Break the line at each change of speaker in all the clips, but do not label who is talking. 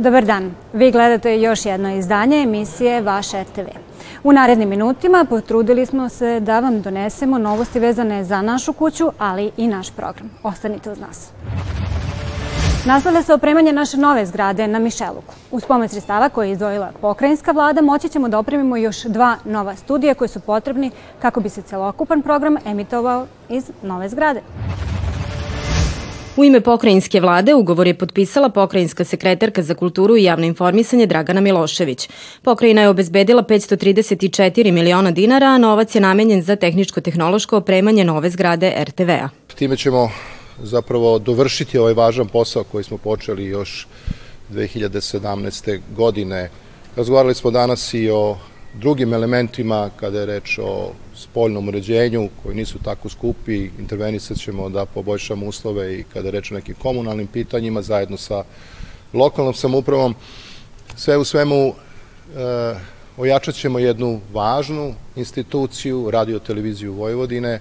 Dobar dan. Vi gledate još jedno izdanje emisije Vaš RTV. U narednim minutima potrudili smo se da vam donesemo novosti vezane za našu kuću, ali i naš program. Ostanite uz nas. Nastavlja se opremanje naše nove zgrade na Mišeluku. Uz pomoć sredstava koje je izdvojila pokrajinska vlada moći ćemo da opremimo još dva nova studija koji su potrebni kako bi se celokupan program emitovao iz nove zgrade.
U ime pokrajinske vlade ugovor je potpisala pokrajinska sekretarka za kulturu i javno informisanje Dragana Milošević. Pokrajina je obezbedila 534 miliona dinara, a novac je namenjen za tehničko-tehnološko opremanje nove zgrade RTV-a.
Time ćemo zapravo dovršiti ovaj važan posao koji smo počeli još 2017. godine. Razgovarali smo danas i o drugim elementima kada je reč o spoljnom uređenju koji nisu tako skupi, intervenisat ćemo da poboljšamo uslove i kada je reč o nekim komunalnim pitanjima zajedno sa lokalnom samoupravom. Sve u svemu e, ojačat ćemo jednu važnu instituciju, radio televiziju Vojvodine.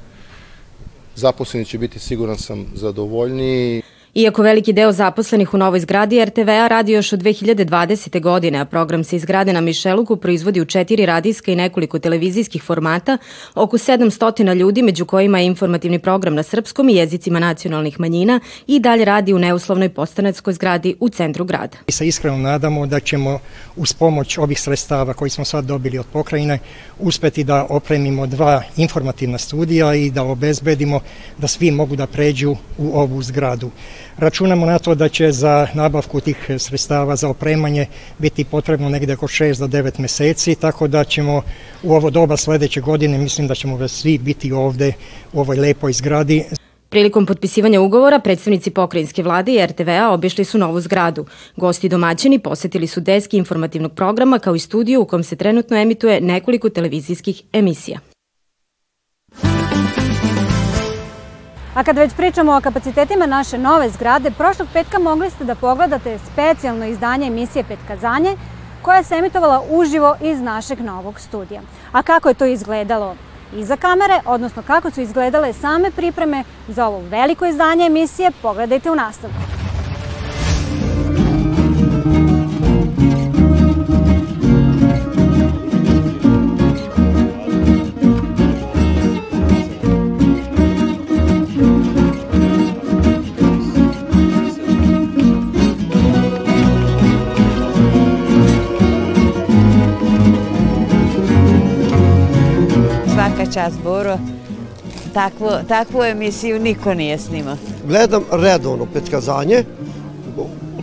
Zaposleni će biti, siguran sam, zadovoljniji.
Iako veliki deo zaposlenih u novoj zgradi RTV-a radi još od 2020. godine, a program se iz zgrade na Mišeluku proizvodi u četiri radijska i nekoliko televizijskih formata, oko 700 ljudi, među kojima je informativni program na srpskom i jezicima nacionalnih manjina i dalje radi u neuslovnoj postanetskoj zgradi u centru grada.
Mi se iskreno nadamo da ćemo uz pomoć ovih sredstava koji smo sad dobili od pokrajine uspeti da opremimo dva informativna studija i da obezbedimo da svi mogu da pređu u ovu zgradu. Računamo na to da će za nabavku tih sredstava za opremanje biti potrebno negde oko 6 do 9 meseci, tako da ćemo u ovo doba sledeće godine, mislim da ćemo svi biti ovde u ovoj lepoj zgradi.
Prilikom potpisivanja ugovora, predstavnici pokrajinske vlade i RTV-a obišli su novu zgradu. Gosti domaćini posetili su deski informativnog programa kao i studiju u kom se trenutno emituje nekoliko televizijskih emisija.
A kad već pričamo o kapacitetima naše nove zgrade, prošlog petka mogli ste da pogledate specijalno izdanje emisije Petkazanje, koja se emitovala uživo iz našeg novog studija. A kako je to izgledalo iza kamere, odnosno kako su izgledale same pripreme za ovo veliko izdanje emisije, pogledajte u nastavku.
Čas, Boro. Takvu, takvu emisiju niko nije snimao.
Gledam redovno petkazanje,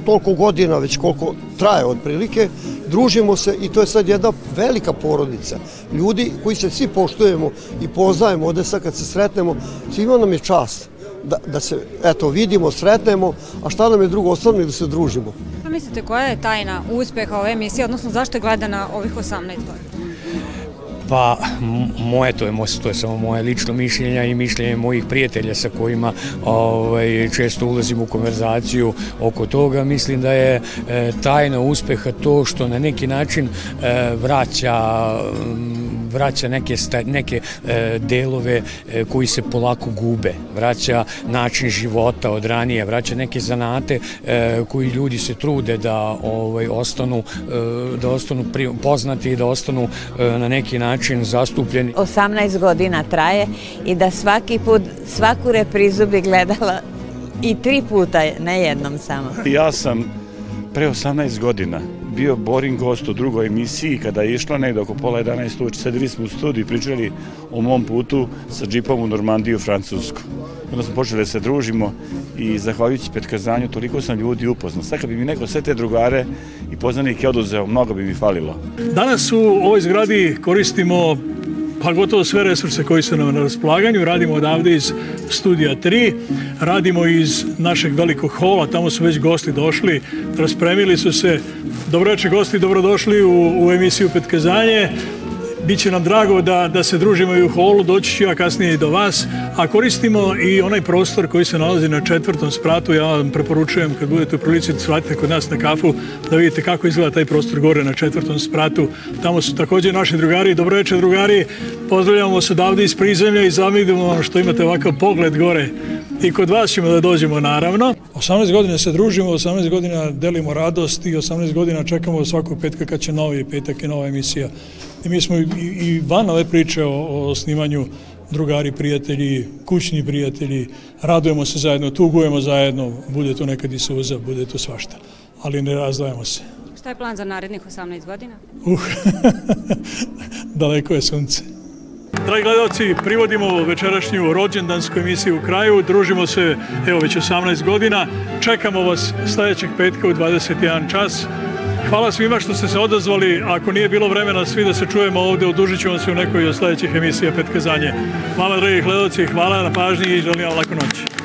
toliko godina već koliko traje otprilike, družimo se i to je sad jedna velika porodica. Ljudi koji se svi poštujemo i poznajemo ovde sad kad se sretnemo, svima nam je čast da, da se eto, vidimo, sretnemo, a šta nam je drugo ostalo da se družimo.
A mislite koja je tajna uspeha ove emisije, odnosno zašto je gledana ovih 18 godina?
Pa moje to je, to je samo moje lično mišljenje i mišljenje mojih prijatelja sa kojima ovaj, često ulazim u konverzaciju oko toga. Mislim da je e, tajna uspeha to što na neki način e, vraća vraća neke, sta, neke e, delove e, koji se polako gube, vraća način života od ranije, vraća neke zanate e, koji ljudi se trude da ovaj ostanu e, da ostanu pri, poznati i da ostanu e, na neki način zastupljeni.
18 godina traje i da svaki put svaku reprizu bi gledala i tri puta, ne jednom samo.
Ja sam pre 18 godina bio boring gost u drugoj emisiji kada je išla negde oko pola 11 uveče. Sedeli smo u studiju i pričali o mom putu sa džipom u Normandiju, Francusku. Onda smo počeli da se družimo i zahvaljujući petkazanju toliko sam ljudi upoznao. Sad kad bi mi neko sve te drugare i poznanike oduzeo, mnogo bi mi falilo.
Danas u ovoj zgradi koristimo pa gotovo sve resurse koji su nam na raspolaganju. Radimo odavde iz studija 3, radimo iz našeg velikog hola, tamo su već gosti došli, raspremili su se. Dobroveče gosti, dobrodošli u, u emisiju Petkazanje. Biće nam drago da, da se družimo i u holu, doći ću ja kasnije i do vas, a koristimo i onaj prostor koji se nalazi na četvrtom spratu. Ja vam preporučujem kad budete u prilici da svratite kod nas na kafu da vidite kako izgleda taj prostor gore na četvrtom spratu. Tamo su takođe naši drugari. Dobroveče drugari, pozdravljamo se odavde iz prizemlja i zamidimo vam što imate ovakav pogled gore I kod vas ćemo da dođemo naravno. 18 godina se družimo, 18 godina delimo radost i 18 godina čekamo svakog petka kad će novi petak i nova emisija. I mi smo i, i van ove priče o, o snimanju drugari, prijatelji, kućni prijatelji, radujemo se zajedno, tugujemo zajedno, bude to nekad i suza, bude to svašta, ali ne razdvajamo se.
Šta je plan za narednih 18 godina?
Uh, daleko je sunce. Dragi gledalci, privodimo večerašnju rođendansku emisiju u kraju, družimo se evo već 18 godina, čekamo vas sledećeg petka u 21 čas. Hvala svima što ste se odazvali. Ako nije bilo vremena svi da se čujemo ovde, odužit vam se u nekoj od sledećih emisija Petka Zanje. Vama, dragi gledalci, hvala na pažnji i želim vam laku noć.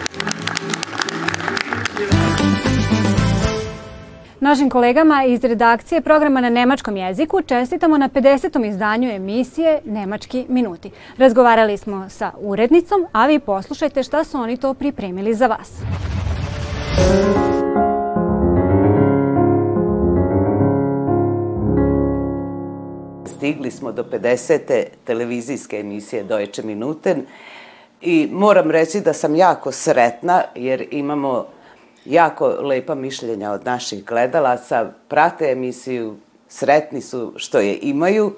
Našim kolegama iz redakcije programa na nemačkom jeziku čestitamo na 50. izdanju emisije Nemački minuti. Razgovarali smo sa urednicom, a vi poslušajte šta su oni to pripremili za vas.
Stigli smo do 50. televizijske emisije Deutsche Minuten i moram reći da sam jako sretna jer imamo jako lepa mišljenja od naših gledalaca, prate emisiju, sretni su što je imaju,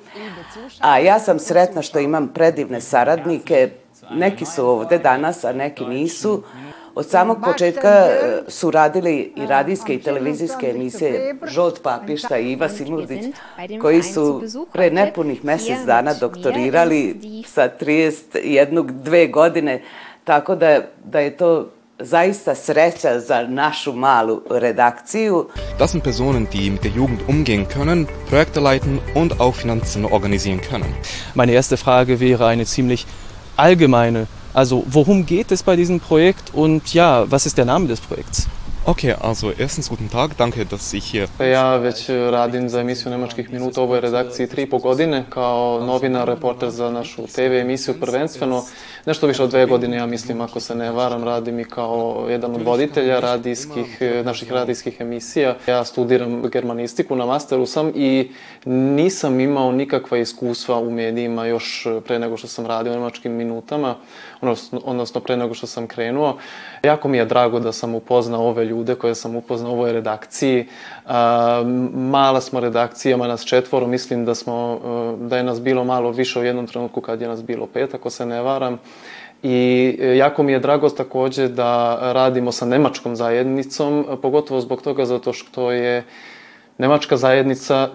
a ja sam sretna što imam predivne saradnike, neki su ovde danas, a neki nisu. Od samog početka e, su radili i radijske i televizijske emisije Žolt Papišta i Iva Simurdić, koji su pre nepunih mesec dana doktorirali sa 31 dve godine, tako da, da je to zaista sreća za našu malu redakciju.
Das sind Personen, die mit der Jugend umgehen können, Projekte leiten und auch Finanzen organisieren können.
Meine erste Frage wäre eine ziemlich allgemeine. Also, worum geht es bei diesem Projekt und ja, was ist der Name des Projekts?
Okay, also erstens guten Tag, danke dass ich hier...
Ja već radim za emisiju Nemačkih minuta u ovoj redakciji tri i po godine kao novinar, reporter za našu TV emisiju prvenstveno. Nešto više od dve godine, ja mislim, ako se ne varam, radim i kao jedan od voditelja radijskih, naših radijskih emisija. Ja studiram germanistiku, na masteru sam i nisam imao nikakva iskustva u medijima još pre nego što sam radio u Nemačkim minutama, odnosno pre nego što sam krenuo. Jako mi je drago da sam upoznao ove ljude koje sam upoznao u ovoj redakciji. Mala smo redakcija, ima nas četvoro, mislim da, smo, da je nas bilo malo više u jednom trenutku kad je nas bilo pet, ako se ne varam. I jako mi je drago takođe da radimo sa nemačkom zajednicom, pogotovo zbog toga zato što je nemačka zajednica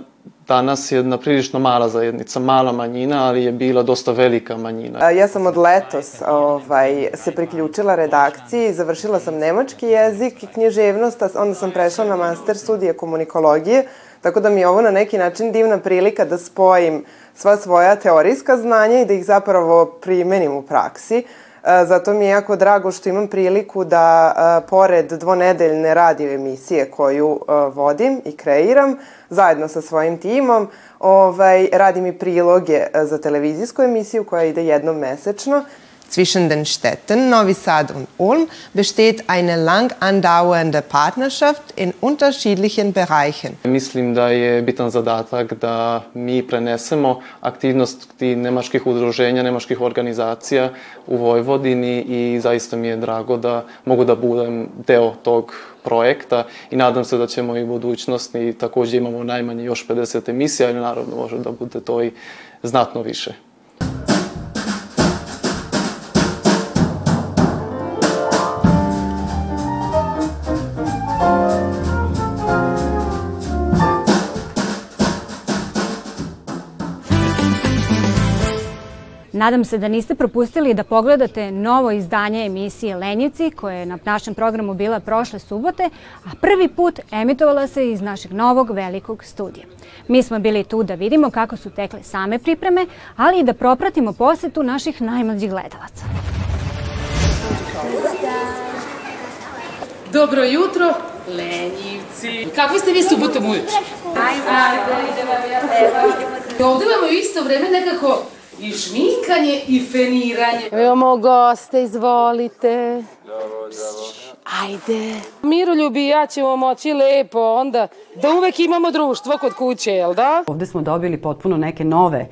danas jedna prilično mala zajednica, mala manjina, ali je bila dosta velika manjina.
Ja sam od letos ovaj, se priključila redakciji, završila sam nemački jezik i književnost, onda sam prešla na master studije komunikologije, tako da mi je ovo na neki način divna prilika da spojim sva svoja teorijska znanja i da ih zapravo primenim u praksi. Zato mi je jako drago što imam priliku da, pored dvonedeljne radio emisije koju vodim i kreiram, zajedno sa svojim timom, ovaj, radim i priloge za televizijsku emisiju koja ide jednom mesečno
Zwischen den Städten Novi Sad und Ulm besteht eine lang andauernde Partnerschaft in unterschiedlichen Bereichen.
Mislim da je bitan zadatak da mi prenesemo aktivnosti nemačkih udruženja, nemačkih organizacija u Vojvodini i zaista mi je drago da mogu da budem deo tog projekta i nadam se da ćemo i u budućnosti takođe imamo najmanje još 50 emisija, ali naravno može da bude to i znatno više.
Nadam se da niste propustili da pogledate novo izdanje emisije Lenjivci, koja je na našem programu bila prošle subote, a prvi put emitovala se iz našeg novog velikog studija. Mi smo bili tu da vidimo kako su tekle same pripreme, ali i da propratimo posetu naših najmlađih gledalaca.
Dobro jutro, Lenjivci. Kako ste vi subotom ujuče? Ajde, ajde, idemo. Ovde vam u isto vreme nekako i šminkanje i feniranje.
Imamo goste, izvolite. Ajde. Miroljubi i ja ćemo moći lepo onda da uvek imamo društvo kod kuće, jel da?
Ovde smo dobili potpuno neke nove e,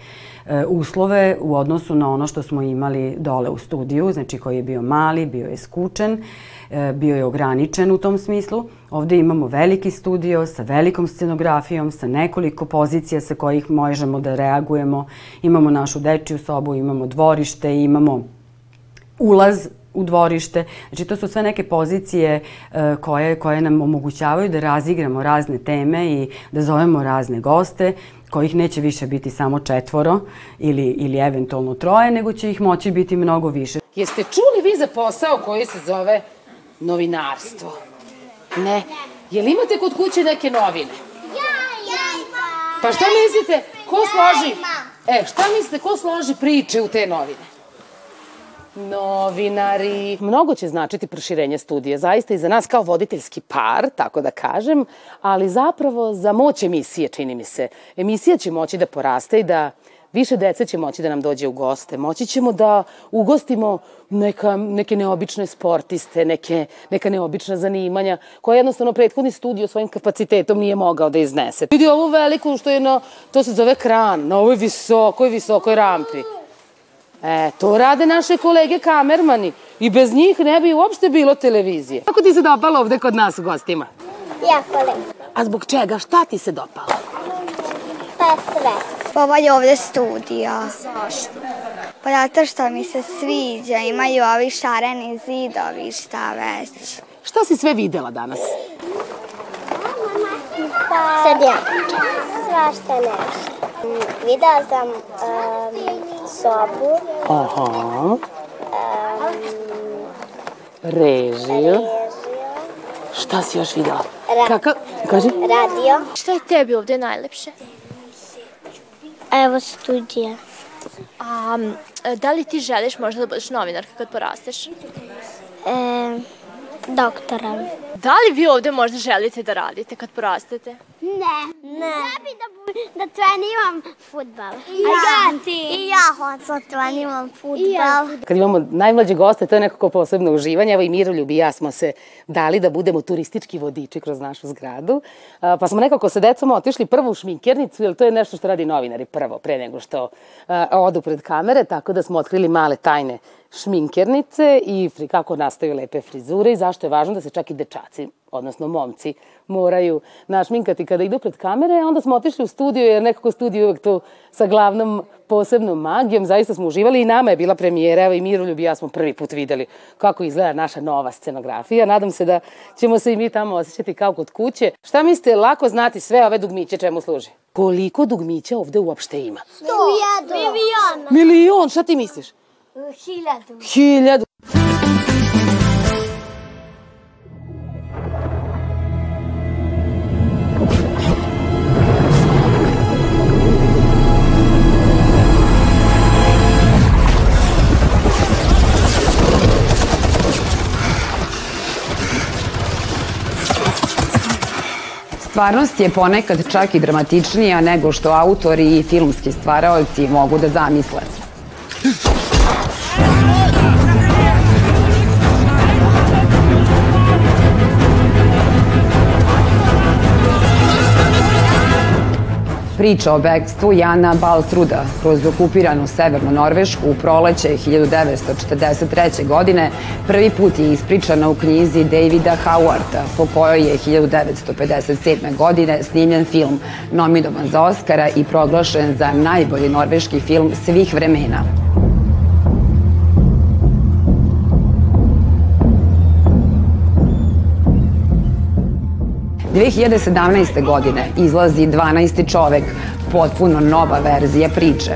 uslove u odnosu na ono što smo imali dole u studiju, znači koji je bio mali, bio je skučen, e, bio je ograničen u tom smislu. Ovde imamo veliki studio sa velikom scenografijom, sa nekoliko pozicija sa kojih možemo da reagujemo. Imamo našu dečiju sobu, imamo dvorište, imamo ulaz u dvorište. Znači, to su sve neke pozicije e, koje, koje nam omogućavaju da razigramo razne teme i da zovemo razne goste kojih neće više biti samo četvoro ili, ili eventualno troje, nego će ih moći biti mnogo više.
Jeste čuli vi za posao koji se zove novinarstvo? Ne. Jel imate kod kuće neke novine? Ja, ja imam. Pa šta mislite, ko složi? E, šta mislite, ko složi priče u te novine? Novinari. Mnogo će značiti proširenje studije, zaista i za nas kao voditeljski par, tako da kažem, ali zapravo za moć emisije, čini mi se. Emisija će moći da poraste i da više dece će moći da nam dođe u goste. Moći ćemo da ugostimo neka, neke neobične sportiste, neke, neka neobična zanimanja, koje jednostavno prethodni studio svojim kapacitetom nije mogao da iznese. Vidi ovu veliku što je na, to se zove kran, na ovoj visokoj, visokoj rampi. E, to rade naše kolege kamermani. I bez njih ne bi uopšte bilo televizije. Kako ti se dopalo ovde kod nas u gostima?
Jako lepo.
A zbog čega? Šta ti se dopalo?
Pa sve. Ovaj ovde studija. Zašto? Pa zato što mi se sviđa, imaju ovi šareni zidovi, šta već.
Šta si sve videla danas?
Pa... Sad ja. Svašta nešto. Videla sam um, sobu.
Aha. Um, Režiju. Šta si još videla?
Ra
Kakav? Kaži.
Radio.
Šta je tebi ovde najlepše?
Evo studija.
A, da li ti želiš možda da budeš novinarka kad porasteš?
E, doktora.
Da li vi ovde možda želite da radite kad porastete?
Ne. Ne. Ja bi da, da treniram futbal. I ja. ti. I ja hoću da treniram futbal. Ja.
Kad imamo najmlađe goste, to je nekako posebno uživanje. Evo i Miroljub i ja smo se dali da budemo turistički vodiči kroz našu zgradu. Pa smo nekako sa decom otišli prvo u šminkernicu, jer to je nešto što radi novinari prvo, pre nego što odu pred kamere, tako da smo otkrili male tajne šminkernice i kako nastaju lepe frizure i zašto je važno da se čak i dečaci, odnosno momci, moraju našminkati kada idu pred kamere. Onda smo otišli u studio, jer nekako studio uvek to sa glavnom posebnom magijom. Zaista smo uživali i nama je bila premijera. Evo i Miroljub i ja smo prvi put videli kako izgleda naša nova scenografija. Nadam se da ćemo se i mi tamo osjećati kao kod kuće. Šta mislite, lako znati sve ove dugmiće čemu služi? Koliko dugmića ovde uopšte ima?
Sto. Milion.
Milion, šta ti misliš?
Hiljadu.
Hiljadu.
Stvarnost je ponekad čak i dramatičnija nego što autori i filmski stvaraoci mogu da zamisle. Priča o bekstvu Jana Balsruda kroz okupiranu severnu Norvešku u proleće 1943. godine prvi put je ispričana u knjizi Davida Howarda, po kojoj je 1957. godine snimljen film nominovan za Oscara i proglašen za najbolji norveški film svih vremena. 2017. godine izlazi 12. čovek, potpuno nova verzija priče.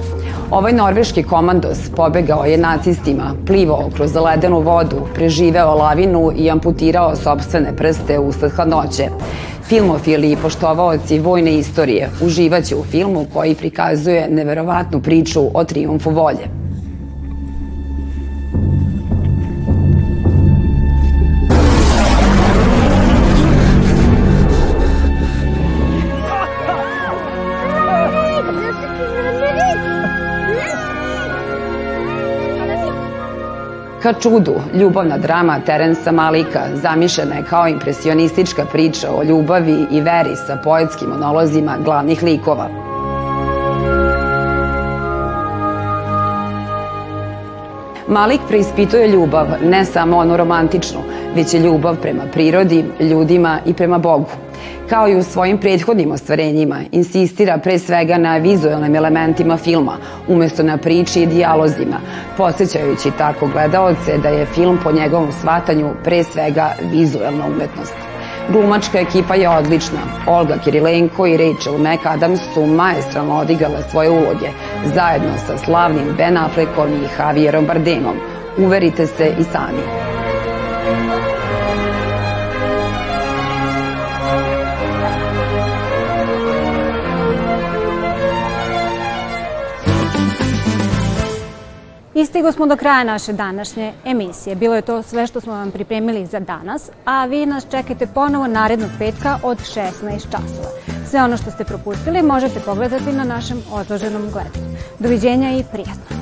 Ovaj norveški komandos pobegao je nacistima, plivao kroz ledenu vodu, preživeo lavinu i amputirao sobstvene prste usled hladnoće. Filmofili i poštovaoci vojne istorije uživaće u filmu koji prikazuje neverovatnu priču o triumfu volje. Ka čudu, ljubavna drama Terensa Malika zamišljena je kao impresionistička priča o ljubavi i veri sa poetskim monolozima glavnih likova. Malik preispituje ljubav, ne samo onu romantičnu, već je ljubav prema prirodi, ljudima i prema Bogu. Kao i u svojim prethodnim ostvarenjima, insistira pre svega na vizualnim elementima filma, umesto na priči i dijalozima, podsjećajući tako gledaoce da je film po njegovom shvatanju pre svega vizualna umetnost. Glumačka ekipa je odlična. Olga Kirilenko i Rachel McAdams su maestralno odigrale svoje uloge, zajedno sa slavnim Ben Affleckom i Javierom Bardemom. Uverite se i sami.
Istigo smo do kraja naše današnje emisije. Bilo je to sve što smo vam pripremili za danas, a vi nas čekajte ponovo narednog petka od 16 časova. Sve ono što ste propustili možete pogledati na našem odloženom gledanju. Doviđenja i prijatno!